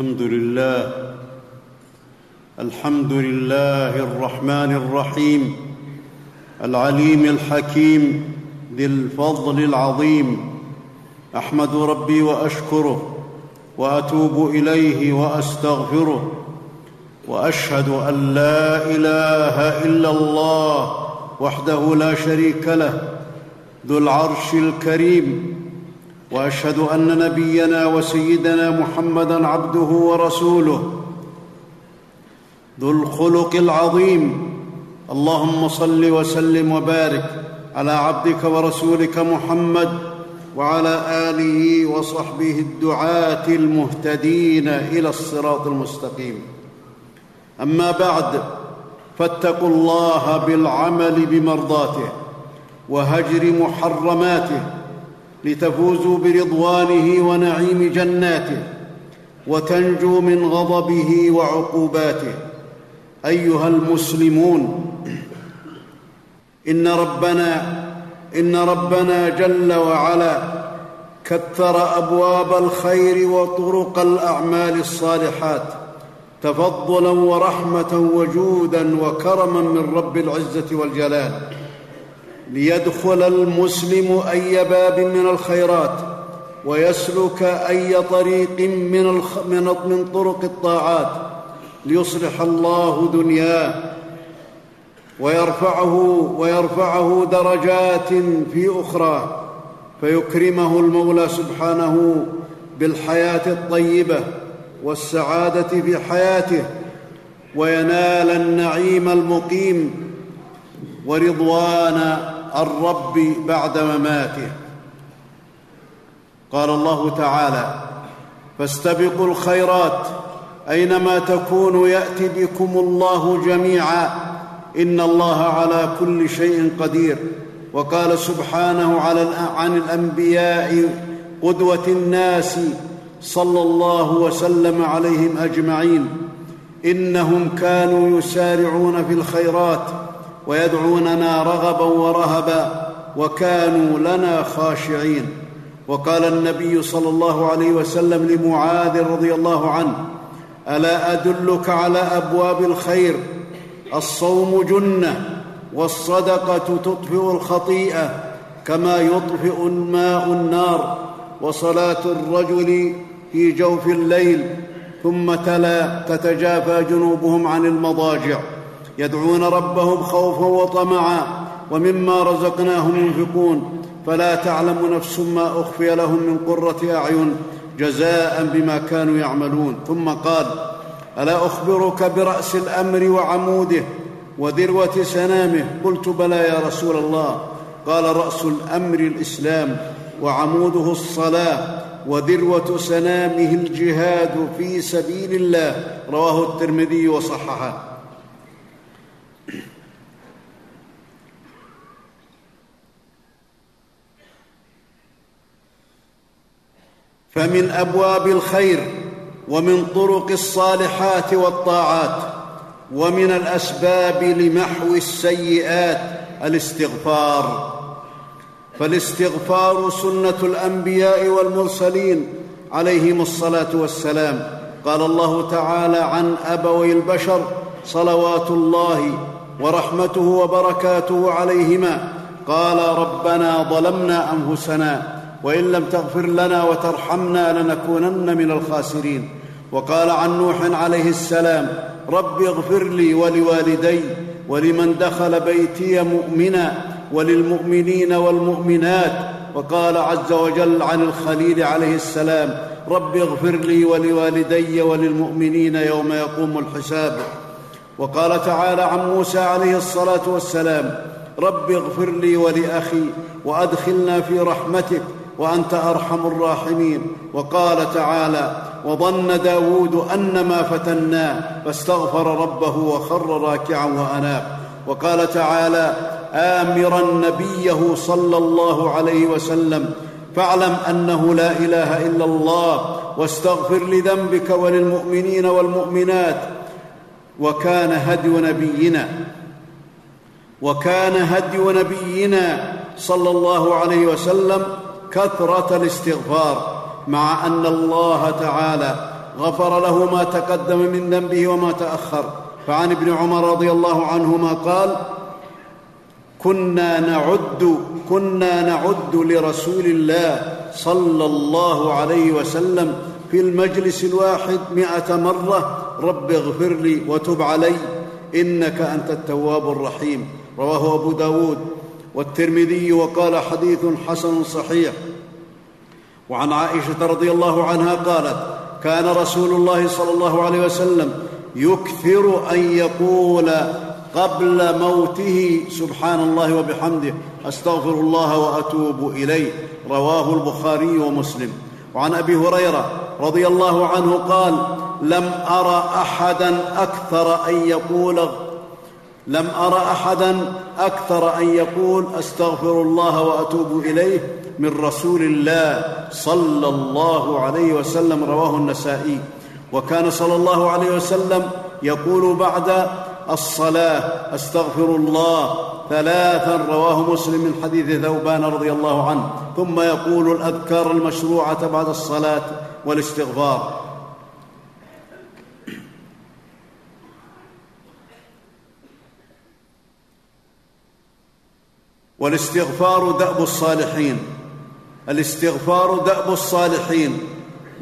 الحمد لله. الحمد لله الرحمن الرحيم. العليم الحكيم. ذي الفضل العظيم. أحمد ربي وأشكره. وأتوب إليه وأستغفره. وأشهد أن لا إله إلا الله وحده لا شريك له. ذو العرش الكريم. وأشهد أن نبينا وسيدنا محمدا عبده ورسوله ذو الخلق العظيم. اللهم صل وسلم وبارك على عبدك ورسولك محمد وعلى آله وصحبه الدعاة المهتدين إلى الصراط المستقيم. أما بعد فاتقوا الله بالعمل بمرضاته وهجر محرماته لتفوزوا برضوانه ونعيم جناته وتنجوا من غضبه وعقوباته. أيها المسلمون إن ربنا إن ربنا جل وعلا كثر أبواب الخير وطرق الأعمال الصالحات تفضلا ورحمة وجودا وكرما من رب العزة والجلال. ليدخل المسلم أي باب من الخيرات ويسلك أي طريق من, الخ... من... من طرق الطاعات ليصلح الله دنياه ويرفعه ويرفعه درجات في أخرى فيكرمه المولى سبحانه بالحياة الطيبة والسعادة في حياته وينال النعيم المقيم ورضوان الرب بعد مماته. قال الله تعالى فاستبقوا الخيرات أينما تكونوا يات بكم الله جميعا. إن الله على كل شيء قدير. وقال سبحانه عن الأنبياء قدوة الناس صلى الله وسلم عليهم أجمعين. إنهم كانوا يسارعون في الخيرات. ويدعوننا رغبا ورهبا وكانوا لنا خاشعين. وقال النبي صلى الله عليه وسلم لمعاذ رضي الله عنه ألا أدلك على أبواب الخير؟ الصوم جنة والصدقة تطفئ الخطيئة كما يطفئ الماء النار وصلاة الرجل في جوف الليل ثم تلا تتجافى جنوبهم عن المضاجع. يدعون ربهم خوفا وطمعا ومما رزقناهم ينفقون. فلا تعلم نفس ما أخفي لهم من قرة أعين جزاء بما كانوا يعملون. ثم قال ألا أخبرك برأس الأمر وعموده وذروة سنامه؟ قلت بلى يا رسول الله. قال رأس الأمر الإسلام وعموده الصلاة وذروة سنامه الجهاد في سبيل الله. رواه الترمذي وصححه. فمن أبواب الخير ومن طرق الصالحات والطاعات ومن الأسباب لمحو السيئات الاستغفار. فالاستغفار سنة الأنبياء والمرسلين عليهم الصلاة والسلام. قال الله تعالى عن أبوي البشر صلوات الله ورحمته وبركاته عليهما. قال ربنا ظلمنا أنفسنا وإن لم تغفر لنا وترحمنا لنكونن من الخاسرين. وقال عن نوح عليه السلام رب اغفر لي ولوالدي ولمن دخل بيتي مؤمنا وللمؤمنين والمؤمنات. وقال عز وجل عن الخليل عليه السلام رب اغفر لي ولوالدي وللمؤمنين يوم يقوم الحساب. وقال تعالى عن موسى عليه الصلاة والسلام رب اغفر لي ولأخي وأدخلنا في رحمتك وأنت أرحم الراحمين. وقال تعالى وظن داود أن ما فتناه فاستغفر ربه وخر راكعا وأناب. وقال تعالى آمرا نبيه صلى الله عليه وسلم فاعلم أنه لا إله إلا الله واستغفر لذنبك وللمؤمنين والمؤمنات وكان هدي نبينا وكان هدي نبينا صلى الله عليه وسلم كثرة الاستغفار مع أن الله تعالى غفر له ما تقدم من ذنبه وما تأخر. فعن ابن عمر رضي الله عنهما قال كنا نعد كنا نعد لرسول الله صلى الله عليه وسلم في المجلس الواحد مائه مرة رب اغفر لي وتب علي إنك أنت التواب الرحيم. رواه أبو داود والترمذي وقال حديث حسن صحيح. وعن عائشة رضي الله عنها قالت كان رسول الله صلى الله عليه وسلم يكثر أن يقول قبل موته سبحان الله وبحمده أستغفر الله وأتوب إليه. رواه البخاري ومسلم. وعن أبي هريرة رضي الله عنه قال لم ار أحدا أكثر أن يقول لم ار أحدا أكثر أن يقول أستغفر الله وأتوب إليه من رسول الله صلى الله عليه وسلم رواه النسائي. وكان صلى الله عليه وسلم يقول بعد الصلاة أستغفر الله ثلاثا رواه مسلم من حديث ثوبان رضي الله عنه. ثم يقول الأذكار المشروعة بعد الصلاة والإستغفار. والاستغفار دأب الصالحين. الاستغفار دأب الصالحين.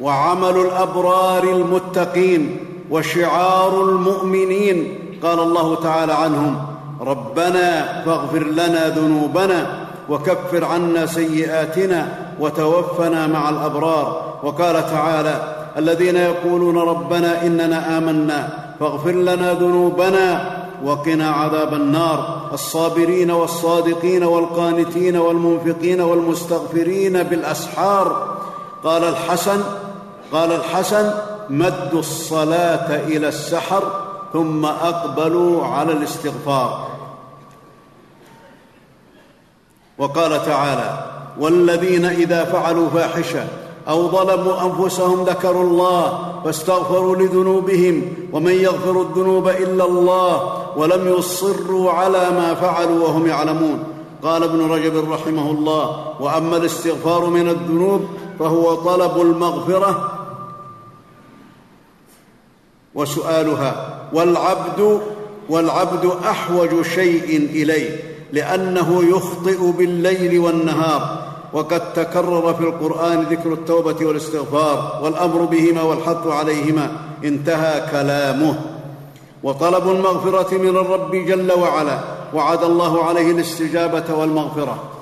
وعمل الأبرار المتقين. وشعار المؤمنين. قال الله تعالى عنهم ربنا فاغفر لنا ذنوبنا وكفر عنا سيئاتنا وتوفنا مع الأبرار. وقال تعالى الذين يقولون ربنا إننا آمنا فاغفر لنا ذنوبنا وقنا عذاب النار. الصابرين والصادقين والقانتين والمنفقين والمستغفرين بالأسحار. قال الحسن قال الحسن مدوا الصلاة إلى السحر ثم أقبلوا على الاستغفار. وقال تعالى والذين إذا فعلوا فاحشة أو ظلموا أنفسهم ذكروا الله فاستغفروا لذنوبهم ومن يغفر الذنوب إلا الله ولم يصروا على ما فعلوا وهم يعلمون. قال ابن رجب رحمه الله وأما الاستغفار من الذنوب فهو طلب المغفرة وسؤالها والعبد والعبد أحوج شيء إليه لأنه يخطئ بالليل والنهار وقد تكرر في القرآن ذكر التوبة والاستغفار والأمر بهما والحث عليهما. انتهى كلامه. وطلب المغفرة من الرب جل وعلا. وعد الله عليه الاستجابة والمغفرة.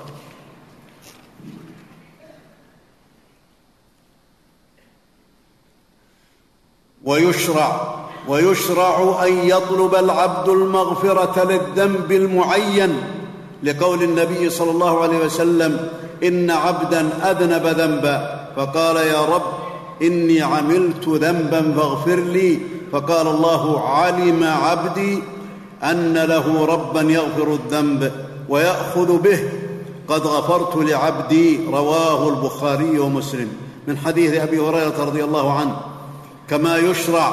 ويشرع ويشرع أن يطلب العبد المغفرة للذنب المعين. لقول النبي صلى الله عليه وسلم إن عبدا أذنب ذنبا. فقال يا رب إني عملت ذنبا فاغفر لي. فقال الله علم عبدي أن له ربا يغفر الذنب ويأخذ به. قد غفرت لعبدي. رواه البخاري ومسلم. من حديث أبي هريرة رضي الله عنه كما يشرع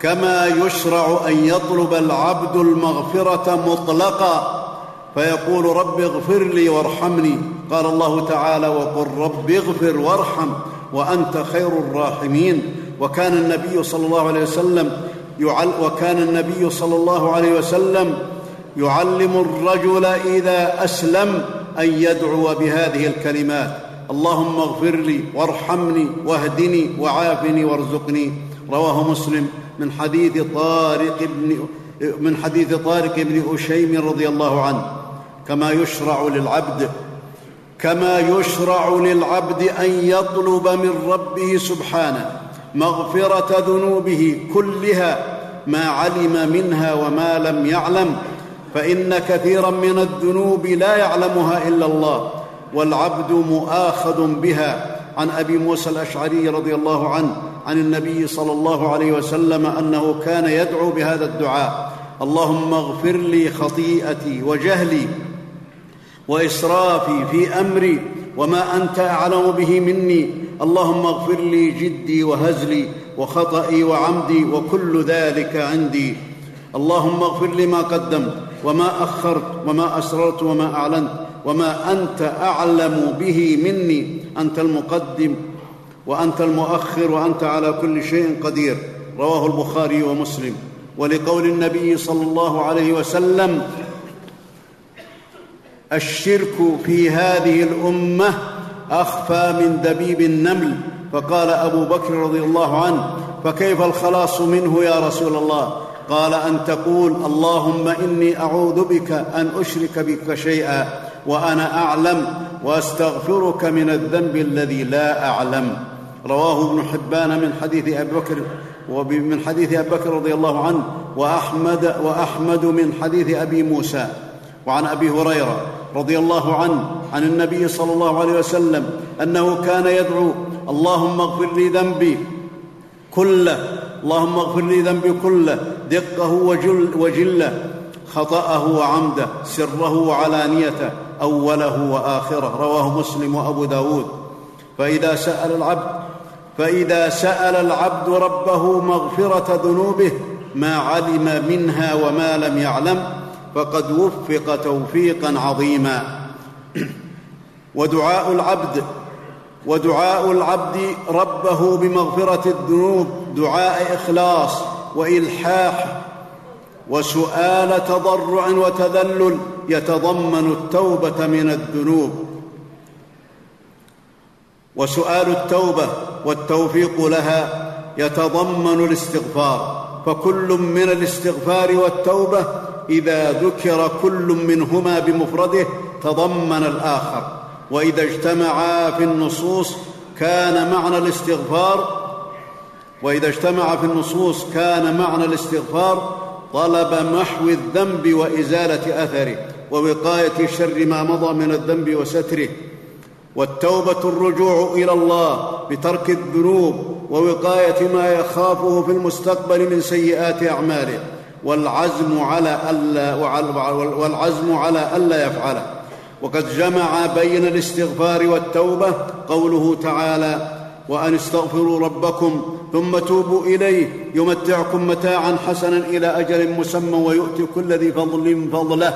كما يشرع أن يطلب العبد المغفرة مطلقا. فيقول رب اغفر لي وارحمني. قال الله تعالى وقل رب اغفر وارحم وأنت خير الراحمين. وكان النبي صلى الله عليه وسلم يعل وكان النبي صلى الله عليه وسلم يعلم الرجل إذا أسلم أن يدعو بهذه الكلمات. اللهم اغفر لي وارحمني واهدني وعافني وارزقني. رواه مسلم من حديث طارق بن من حديث طارق بن أشيم رضي الله عنه. كما يشرع للعبد كما يشرع للعبد أن يطلب من ربه سبحانه مغفرة ذنوبه كلها ما علم منها وما لم يعلم. فإن كثيرا من الذنوب لا يعلمها إلا الله والعبد مؤاخذ بها. عن أبي موسى الأشعري رضي الله عنه عن النبي صلى الله عليه وسلم أنه كان يدعو بهذا الدعاء اللهم اغفر لي خطيئتي وجهلي وإسرافي في أمري وما أنت أعلم به مني. اللهم اغفر لي جدي وهزلي وخطئي وعمدي وكل ذلك عندي. اللهم اغفر لي ما قدمت وما أخرت وما أسررت وما أعلنت وما أنت أعلم به مني. أنت المقدم وأنت المؤخر وأنت على كل شيء قدير. رواه البخاري ومسلم. ولقول النبي صلى الله عليه وسلم الشرك في هذه الأمة أخفى من دبيب النمل. فقال أبو بكر رضي الله عنه فكيف الخلاص منه يا رسول الله؟ قال أن تقول اللهم إني أعوذ بك أن أشرك بك شيئا وأنا أعلم وأستغفرك من الذنب الذي لا أعلم. رواه ابن حبان من حديث أبي بكر ومن حديث أبي بكر رضي الله عنه واحمد وأحمد من حديث أبي موسى. وعن أبي هريرة رضي الله عنه عن النبي صلى الله عليه وسلم أنه كان يدعو اللهم اغفر لي ذنبي كله اللهم اغفر لي ذنبي كله دقه وجل وجله خطأه وعمده سره وعلانيته أوله وآخره رواه مسلم وأبو داود. فإذا سأل العبد فإذا سأل العبد ربه مغفرة ذنوبه ما علم منها وما لم يعلم فقد وفق توفيقا عظيما. ودعاء العبد ودعاء العبد ربه بمغفرة الذنوب دعاء إخلاص وإلحاح وسؤال تضرع وتذلل يتضمن التوبة من الذنوب. وسؤال التوبة والتوفيق لها يتضمن الاستغفار. فكل من الاستغفار والتوبة إذا ذكر كل منهما بمفرده تضمن الآخر. وإذا اجتمعا في النصوص كان معنى الاستغفار وإذا اجتمع في النصوص كان معنى الاستغفار طلب محو الذنب وإزالة أثره ووقاية شر ما مضى من الذنب وستره. والتوبة الرجوع إلى الله بترك الذنوب ووقاية ما يخافه في المستقبل من سيئات أعماله. والعزم على ألا والعزم على ألا يفعله. وقد جمع بين الاستغفار والتوبة قوله تعالى وأن استغفروا ربكم ثم توبوا إليه يمتعكم متاعا حسنا إلى أجل مسمى ويؤتي كل ذي فضل فضله.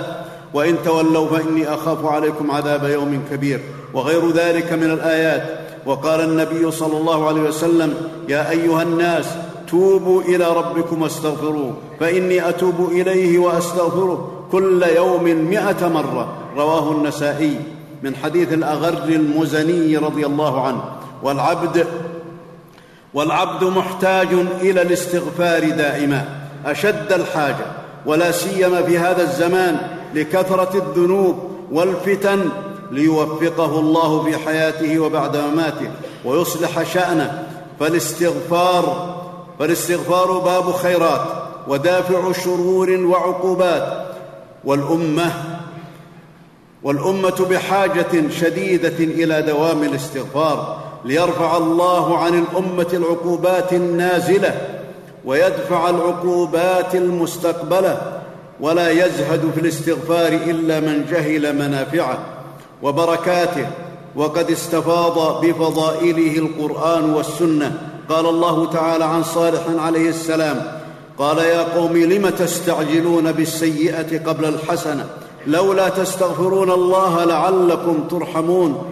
وإن تولوا فإني أخاف عليكم عذاب يوم كبير. وغير ذلك من الآيات. وقال النبي صلى الله عليه وسلم يا أيها الناس توبوا إلى ربكم واستغفروه فإني أتوب إليه وأستغفره كل يوم مائه مرة. رواه النسائي من حديث الأغر المزني رضي الله عنه. والعبد والعبد محتاج إلى الاستغفار دائما أشد الحاجة ولا سيما في هذا الزمان لكثرة الذنوب والفتن ليوفقه الله في حياته وبعد مماته ويصلح شأنه. فالاستغفار فالاستغفار باب خيرات ودافع شرور وعقوبات. والأمة والأمة بحاجة شديدة إلى دوام الاستغفار ليرفع الله عن الأمة العقوبات النازلة ويدفع العقوبات المستقبلة. ولا يزهد في الاستغفار إلا من جهل منافعه وبركاته. وقد استفاض بفضائله القرآن والسنة قال الله تعالى عن صالح عليه السلام قال يا قوم لم تستعجلون بالسيئة قبل الحسنة؟ لولا تستغفرون الله لعلكم ترحمون.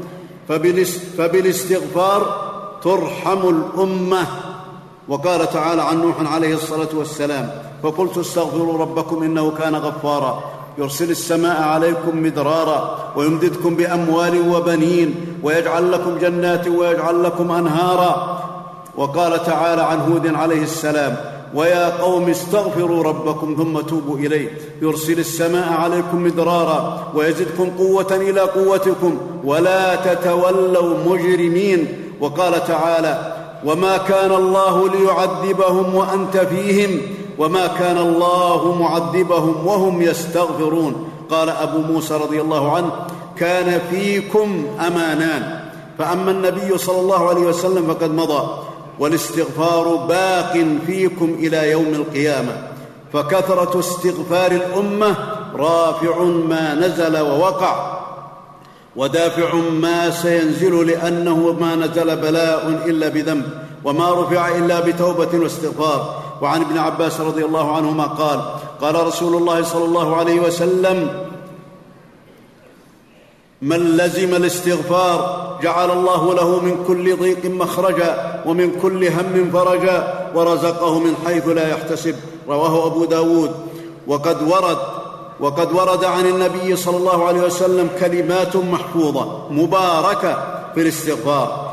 فبالاستغفار ترحم الأمة. وقال تعالى عن نوح عليه الصلاة والسلام فقلت استغفروا ربكم إنه كان غفارا. يرسل السماء عليكم مدرارا ويمددكم بأموال وبنين ويجعل لكم جنات ويجعل لكم أنهارا. وقال تعالى عن هود عليه السلام ويا قوم استغفروا ربكم ثم توبوا إليه. يرسل السماء عليكم مدرارا ويزدكم قوة إلى قوتكم ولا تتولوا مجرمين. وقال تعالى وما كان الله ليعذبهم وأنت فيهم وما كان الله معذبهم وهم يستغفرون. قال أبو موسى رضي الله عنه كان فيكم أمانان. فأما النبي صلى الله عليه وسلم فقد مضى. والاستغفار باق فيكم إلى يوم القيامة. فكثرة استغفار الأمة رافع ما نزل ووقع. ودافع ما سينزل لأنه ما نزل بلاء إلا بذنب. وما رفع إلا بتوبة واستغفار. وعن ابن عباس رضي الله عنهما قال قال رسول الله صلى الله عليه وسلم من لزم الاستغفار جعل الله له من كل ضيق مخرجا ومن كل هم فرجا ورزقه من حيث لا يحتسب رواه أبو داود. وقد ورد وقد ورد عن النبي صلى الله عليه وسلم كلمات محفوظة مباركة في الاستغفار.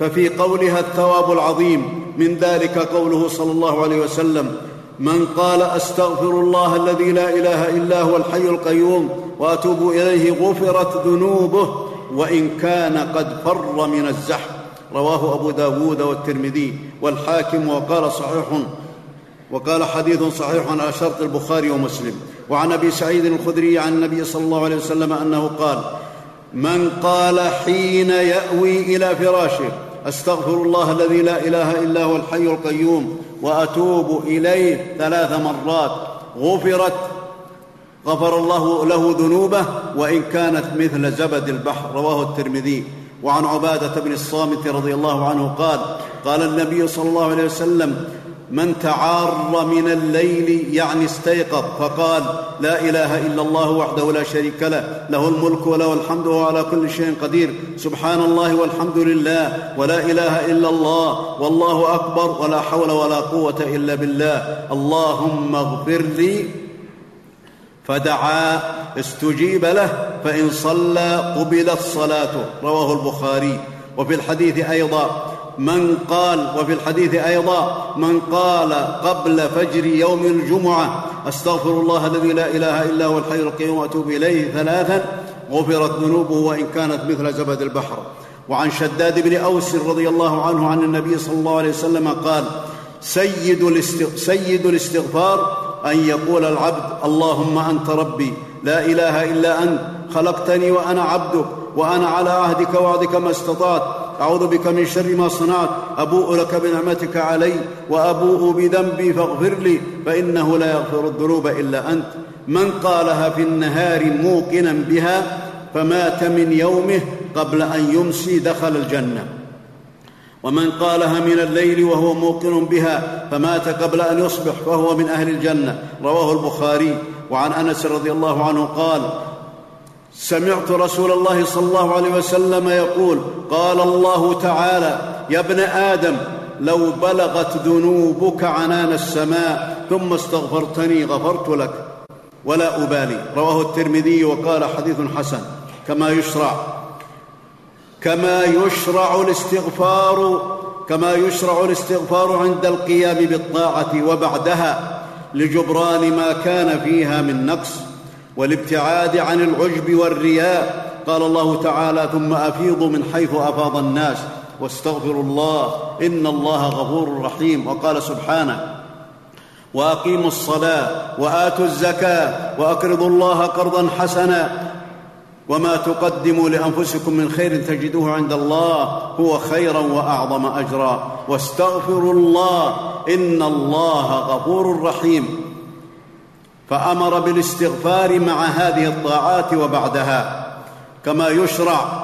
ففي قولها الثواب العظيم من ذلك قوله صلى الله عليه وسلم من قال أستغفر الله الذي لا إله إلا هو الحي القيوم وأتوب إليه غفرت ذنوبه وإن كان قد فر من الزحف. رواه أبو داود والترمذي والحاكم وقال صحيح وقال حديث صحيح على شرط البخاري ومسلم. وعن أبي سعيد الخدري عن النبي صلى الله عليه وسلم أنه قال من قال حين يأوي إلى فراشه أستغفر الله الذي لا إله إلا هو الحي القيوم وأتوب إليه ثلاث مرات. غفرت غفر الله له ذنوبه وإن كانت مثل زبد البحر. رواه الترمذي. وعن عبادة بن الصامت رضي الله عنه قال قال النبي صلى الله عليه وسلم من تعار من الليل يعني استيقظ فقال لا إله إلا الله وحده لا شريك له له الملك وله الحمد وهو على كل شيء قدير. سبحان الله والحمد لله ولا إله إلا الله والله أكبر ولا حول ولا قوة إلا بالله. اللهم اغفر لي فدعا استجيب له فإن صلى قبلت صلاته. رواه البخاري. وفي الحديث أيضا من قال وفي الحديث أيضا من قال قبل فجر يوم الجمعة أستغفر الله الذي لا إله إلا هو الحي القيوم وأتوب إليه ثلاثا غفرت ذنوبه وإن كانت مثل زبد البحر. وعن شداد بن أوس رضي الله عنه عن النبي صلى الله عليه وسلم قال سيد, سيد الاستغفار أن يقول العبد اللهم أنت ربي لا إله إلا أنت خلقتني وأنا عبدك وأنا على عهدك وعدك ما استطعت أعوذ بك من شر ما صنعت أبوء لك بنعمتك علي وأبوء بذنبي فاغفر لي فإنه لا يغفر الذنوب إلا أنت. من قالها في النهار موقنا بها فمات من يومه قبل أن يمسي دخل الجنة. ومن قالها من الليل وهو موقن بها فمات قبل أن يصبح فهو من أهل الجنة. رواه البخاري. وعن أنس رضي الله عنه قال سمعت رسول الله صلى الله عليه وسلم يقول قال الله تعالى يا ابن آدم لو بلغت ذنوبك عنان السماء ثم استغفرتني غفرت لك. ولا أبالي. رواه الترمذي وقال حديث حسن. كما يشرع. كما يشرع الاستغفار كما يشرع الاستغفار عند القيام بالطاعة وبعدها لجبران ما كان فيها من نقص. والابتعاد عن العجب والرياء. قال الله تعالى ثم أفيضوا من حيث أفاض الناس واستغفروا الله إن الله غفور رحيم. وقال سبحانه وأقيموا الصلاة وآتوا الزكاة وأقرضوا الله قرضا حسنا وما تقدموا لأنفسكم من خير تجدوه عند الله هو خيرا وأعظم أجرا. واستغفروا الله إن الله غفور رحيم. فأمر بالاستغفار مع هذه الطاعات وبعدها. كما يشرع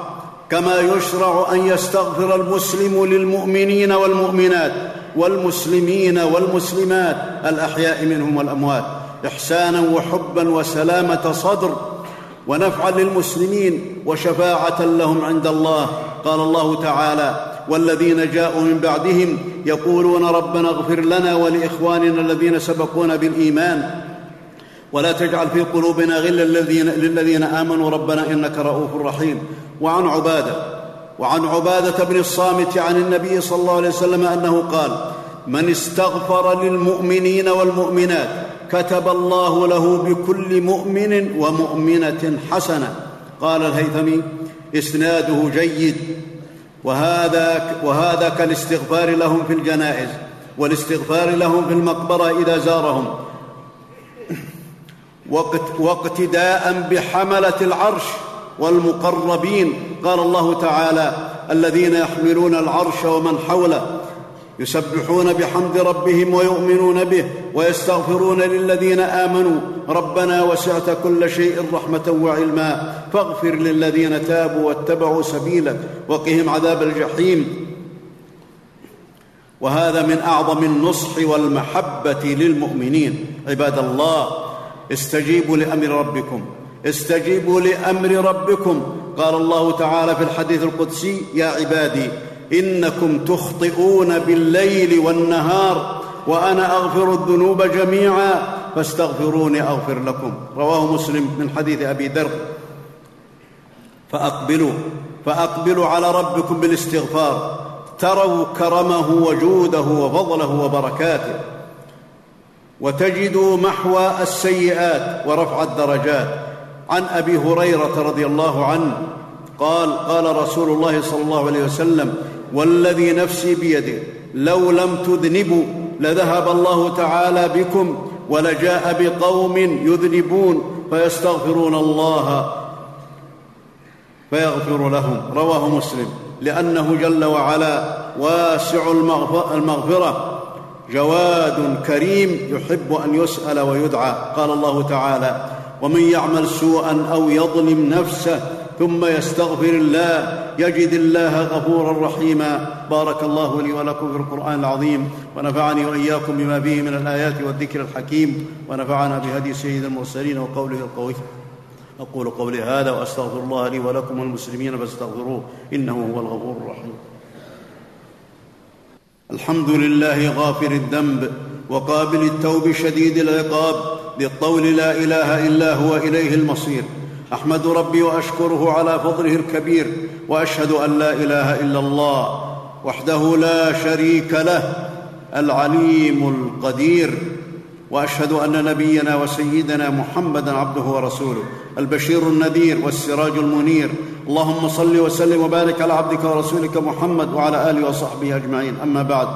كما يشرع أن يستغفر المسلم للمؤمنين والمؤمنات والمسلمين والمسلمات الأحياء منهم والأموات. إحسانا وحبا وسلامة صدر ونفعا للمسلمين وشفاعة لهم عند الله. قال الله تعالى والذين جاءوا من بعدهم يقولون ربنا اغفر لنا ولإخواننا الذين سبقونا بالإيمان. ولا تجعل في قلوبنا غلا للذين, آمنوا. ربنا إنك رؤوف رحيم. وعن عبادة وعن عبادة بن الصامت عن النبي صلى الله عليه وسلم أنه قال من استغفر للمؤمنين والمؤمنات كتب الله له بكل مؤمن ومؤمنة حسنة. قال الهيثمي إسناده جيد. وهذا وهذا كالاستغفار لهم في الجنائز والاستغفار لهم في المقبرة إذا زارهم واقتداء بحملة العرش والمقربين. قال الله تعالى الذين يحملون العرش ومن حوله يسبحون بحمد ربهم ويؤمنون به ويستغفرون للذين آمنوا. ربنا وسعت كل شيء رحمة وعلما فاغفر للذين تابوا واتبعوا سبيلك وقهم عذاب الجحيم. وهذا من أعظم النصح والمحبة للمؤمنين. عباد الله استجيبوا لأمر ربكم. استجيبوا لأمر ربكم. قال الله تعالى في الحديث القدسي يا عبادي إنكم تخطئون بالليل والنهار وأنا أغفر الذنوب جميعا فاستغفروني أغفر لكم. رواه مسلم من حديث أبي ذر فأقبلوا فأقبلوا على ربكم بالاستغفار. تروا كرمه وجوده وفضله وبركاته. وتجدوا محو السيئات ورفع الدرجات. عن أبي هريرة رضي الله عنه قال قال رسول الله صلى الله عليه وسلم والذي نفسي بيده لو لم تذنبوا لذهب الله تعالى بكم ولجاء بقوم يذنبون فيستغفرون الله فيغفر لهم. رواه مسلم. لأنه جل وعلا واسع المغفرة جواد كريم يحب أن يسأل ويدعى. قال الله تعالى ومن يعمل سوءا أو يظلم نفسه ثم يستغفر الله يجد الله غفورا رحيما. بارك الله لي ولكم في القرآن العظيم ونفعني وإياكم بما فيه من الآيات والذكر الحكيم ونفعنا بهدي سيد المرسلين وقوله القوي. أقول قولي هذا وأستغفر الله لي ولكم والمسلمين فاستغفروه إنه هو الغفور الرحيم. الحمد لله غافر الذنب وقابل التوب شديد العقاب للطول لا إله إلا هو إليه المصير. أحمد ربي وأشكره على فضله الكبير وأشهد أن لا إله إلا الله وحده لا شريك له العليم القدير. وأشهد أن نبينا وسيدنا محمدا عبده ورسوله البشير النذير والسراج المنير. اللهم صل وسلم وبارك على عبدك ورسولك محمد وعلى آله وصحبه أجمعين. أما بعد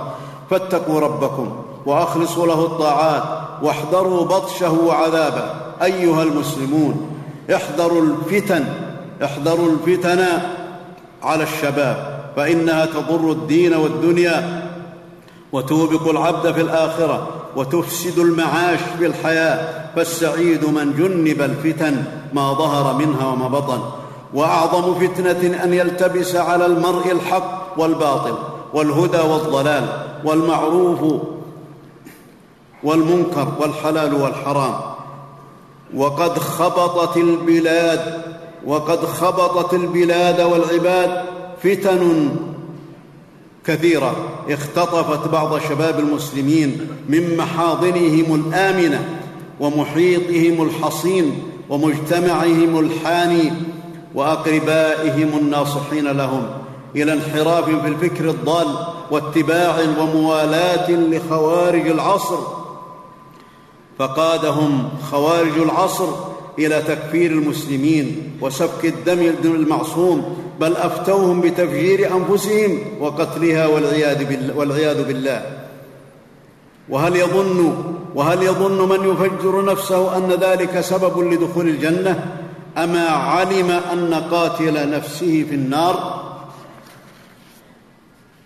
فاتقوا ربكم وأخلصوا له الطاعات واحذروا بطشه وعذابه. أيها المسلمون احذروا الفتن احذروا الفتن على الشباب فإنها تضر الدين والدنيا وتوبق العبد في الآخرة. وتفسد المعاش في الحياة فالسعيد من جنب الفتن ما ظهر منها وما بطن. وأعظم فتنة أن يلتبس على المرء الحق والباطل والهدى والضلال والمعروف والمنكر والحلال والحرام. وقد خبطت البلاد وقد خبطت البلاد والعباد فتن كثيرة اختطفت بعض شباب المسلمين من محاضنهم الآمنة ومحيطهم الحصين ومجتمعهم الحاني وأقربائهم الناصحين لهم إلى انحراف في الفكر الضال واتباع وموالاة لخوارج العصر. فقادهم خوارج العصر إلى تكفير المسلمين وسفك الدم المعصوم بل أفتوهم بتفجير أنفسهم وقتلها والعياذ بالله. وهل يظن وهل يظن من يفجر نفسه أن ذلك سبب لدخول الجنة؟ أما علم أن قاتل نفسه في النار؟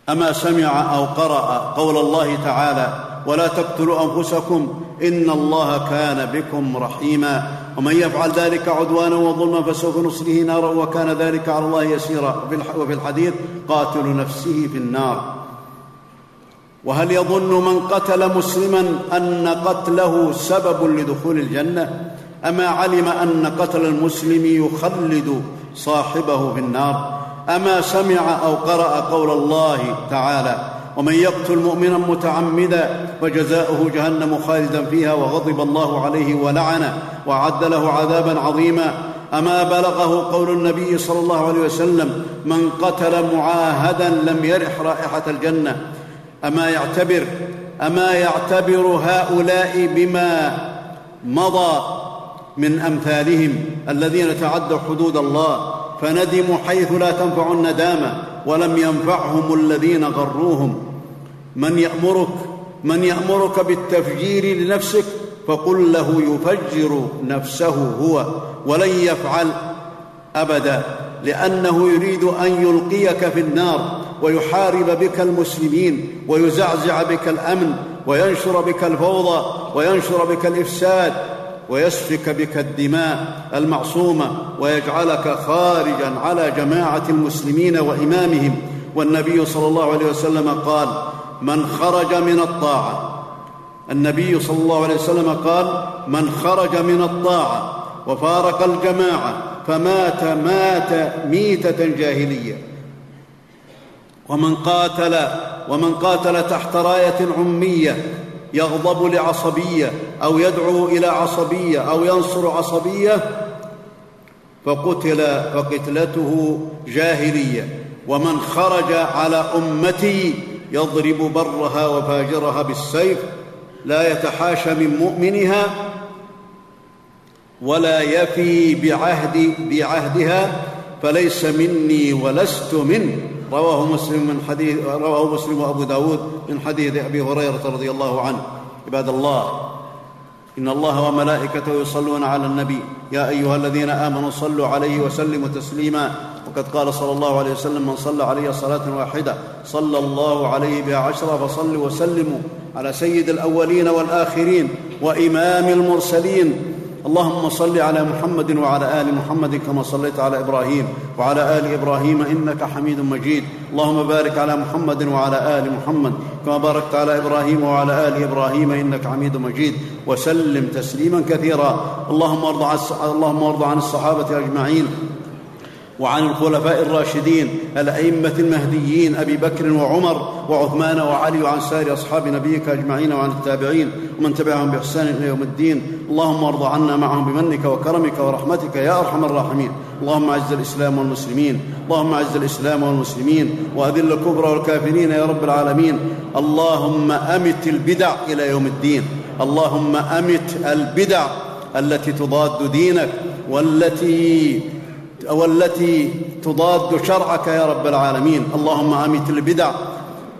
أما سمع أو قرأ قول الله تعالى ولا تقتلوا أنفسكم إن الله كان بكم رحيما. ومن يفعل ذلك عدوانا وظلما فسوف نصليه نارا وكان ذلك على الله يسيرا. وفي الحديث قاتل نفسه في النار. وهل يظن من قتل مسلما أن قتله سبب لدخول الجنة؟ أما علم أن قتل المسلم يخلد صاحبه في النار؟ أما سمع أو قرأ قول الله تعالى ومن يقتل مؤمنا متعمدا فجزاؤه جهنم خالدا فيها وغضب الله عليه ولعنه وأعد له عذابا عظيما. أما بلغه قول النبي صلى الله عليه وسلم من قتل معاهدا لم يرح رائحة الجنة. أما يعتبر أما يعتبر هؤلاء بما مضى من أمثالهم الذين تعدوا حدود الله فندموا حيث لا تنفع الندامة. ولم ينفعهم الذين غروهم. من يأمرك من يأمرك بالتفجير لنفسك فقل له يفجر نفسه هو ولن يفعل أبدا لأنه يريد أن يلقيك في النار ويحارب بك المسلمين ويزعزع بك الأمن وينشر بك الفوضى وينشر بك الإفساد ويسفك بك الدماء المعصومة ويجعلك خارجا على جماعة المسلمين وإمامهم. والنبي صلى الله عليه وسلم قال من خرج من الطاعة. النبي صلى الله عليه وسلم قال من خرج من الطاعة وفارق الجماعة فمات مات ميتة جاهلية. ومن قاتل ومن قاتل تحت راية عمية يغضب لعصبية أو يدعو إلى عصبية أو ينصر عصبية فقتل فقتلته جاهلية. ومن خرج على أمتي يضرب برها وفاجرها بالسيف لا يتحاشى من مؤمنها ولا يفي بعهد بعهدها. فليس مني ولست منه. رواه مسلم من حديث رواه مسلم وأبو داود من حديث أبي هريرة رضي الله عنه. عباد الله إن الله وملائكته يصلون على النبي. يا أيها الذين آمنوا صلوا عليه وسلموا تسليما. وقد قال صلى الله عليه وسلم من صلى علي صلاة واحدة صلى الله عليه بها عشرا فصلوا وسلموا على سيد الأولين والآخرين وإمام المرسلين اللهم صل على محمد وعلى آل محمد كما صليت على إبراهيم وعلى آل إبراهيم إنك حميد مجيد. اللهم بارك على محمد وعلى آل محمد كما باركت على إبراهيم وعلى آل إبراهيم إنك حميد مجيد. وسلم تسليما كثيرا. اللهم أرض عن الصحابة أجمعين. وعن الخلفاء الراشدين الأئمة المهديين أبي بكر وعمر وعثمان وعلي وعن سائر أصحاب نبيك أجمعين وعن التابعين ومن تبعهم بإحسان إلى يوم الدين. اللهم ارض عنا معهم بمنك وكرمك ورحمتك يا أرحم الراحمين. اللهم أعز الإسلام والمسلمين. اللهم أعز الإسلام والمسلمين. وأذل الكفر والكافرين يا رب العالمين. اللهم أمت البدع إلى يوم الدين. اللهم أمت البدع التي تضاد دينك والتي والتي تضاد شرعك يا رب العالمين. اللهم أمت البدع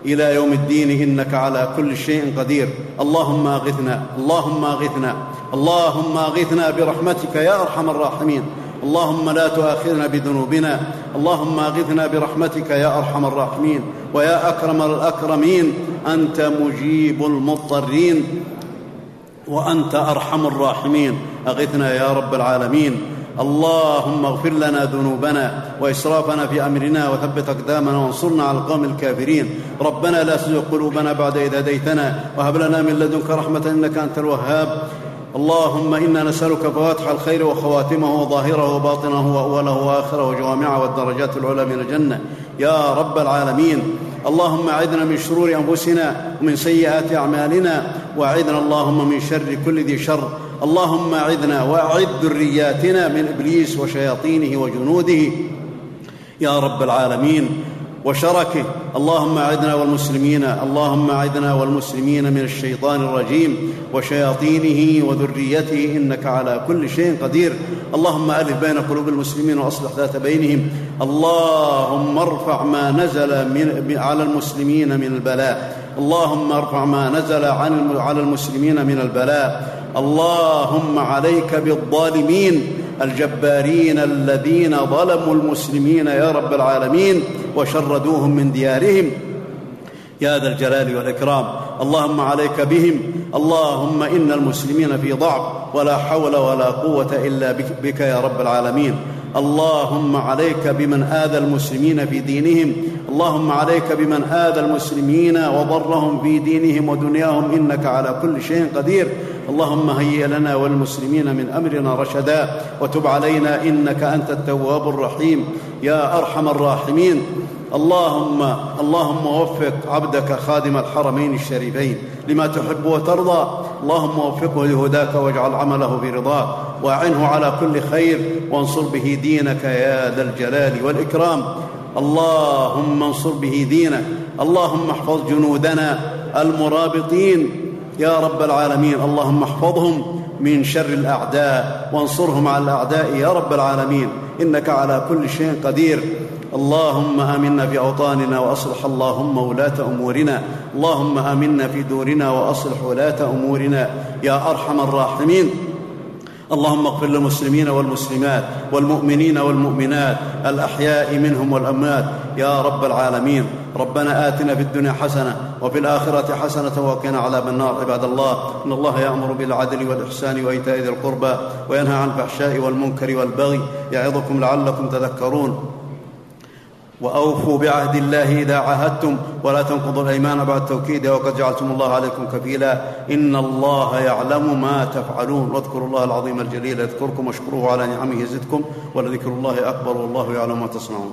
إلى يوم الدين إنك على كل شيء قدير. اللهم أغثنا اللهم أغثنا اللهم أغثنا برحمتك يا أرحم الراحمين. اللهم لا تؤاخذنا بذنوبنا اللهم أغثنا برحمتك يا أرحم الراحمين. ويا أكرم الأكرمين أنت مجيب المضطرين وأنت أرحم الراحمين. أغثنا يا رب العالمين. اللهم اغفر لنا ذنوبنا وإسرافنا في أمرنا وثبت أقدامنا وانصرنا على القوم الكافرين. ربنا لا تزغ قلوبنا بعد إذ هديتنا وهب لنا من لدنك رحمة إنك أنت الوهاب. اللهم إنا نسألك فواتح الخير وخواتمه وظاهره وباطنه وأوله وآخره وجوامعه والدرجات العلى من الجنة. يا رب العالمين. اللهم اعذنا من شرور أنفسنا ومن سيئات أعمالنا وأعذنا اللهم من شر كل ذي شر. اللهم اعذنا وأعذ ذرياتنا من إبليس وشياطينه وجنوده. يا رب العالمين وشركه. اللهم أعذنا والمسلمين اللهم أعذنا والمسلمين من الشيطان الرجيم وشياطينه وذريته إنك على كل شيء قدير. اللهم ألف بين قلوب المسلمين وأصلح ذات بينهم. اللهم ارفع ما نزل من على المسلمين من البلاء. اللهم ارفع ما نزل عن على المسلمين من البلاء. اللهم عليك بالظالمين. الجبارين الذين ظلموا المسلمين يا رب العالمين وشردوهم من ديارهم. يا ذا الجلال والإكرام. اللهم عليك بهم. اللهم إن المسلمين في ضعف ولا حول ولا قوة إلا بك يا رب العالمين. اللهم عليك بمن آذى المسلمين في دينهم اللهم عليك بمن آذى المسلمين وضرهم في دينهم ودنياهم إنك على كل شيء قدير. اللهم هيئ لنا والمسلمين من أمرنا رشدا وتب علينا إنك أنت التواب الرحيم. يا أرحم الراحمين. اللهم اللهم وفق عبدك خادم الحرمين الشريفين لما تحب وترضى. اللهم وفقه لهداك واجعل عمله في رضاك وأعنه على كل خير وانصر به دينك يا ذا الجلال والإكرام. اللهم انصر به دينك اللهم احفظ جنودنا المرابطين. يا رب العالمين اللهم احفظهم من شر الأعداء وانصرهم على الأعداء. يا رب العالمين إنك على كل شيء قدير. اللهم آمنا في اوطاننا وأصلح اللهم ولاة أمورنا. اللهم آمنا في دورنا وأصلح ولاة أمورنا. يا أرحم الراحمين. اللهم اغفر للمسلمين والمسلمات والمؤمنين والمؤمنات الأحياء منهم والأموات. يا رب العالمين ربنا آتنا في الدنيا حسنة وفي الآخرة حسنة وقنا عذاب النار. عباد الله إن الله يأمر بالعدل والإحسان وإيتاء ذي القربى وينهى عن الفحشاء والمنكر والبغي يعظكم لعلكم تذكرون. وأوفوا بعهد الله إذا عاهدتم ولا تنقضوا الأيمان بعد توكيدها وقد جعلتم الله عليكم كفيلا إن الله يعلم ما تفعلون واذكروا الله العظيم الجليل يذكركم واشكروه على نعمه يزدكم ولذكر الله أكبر والله يعلم ما تصنعون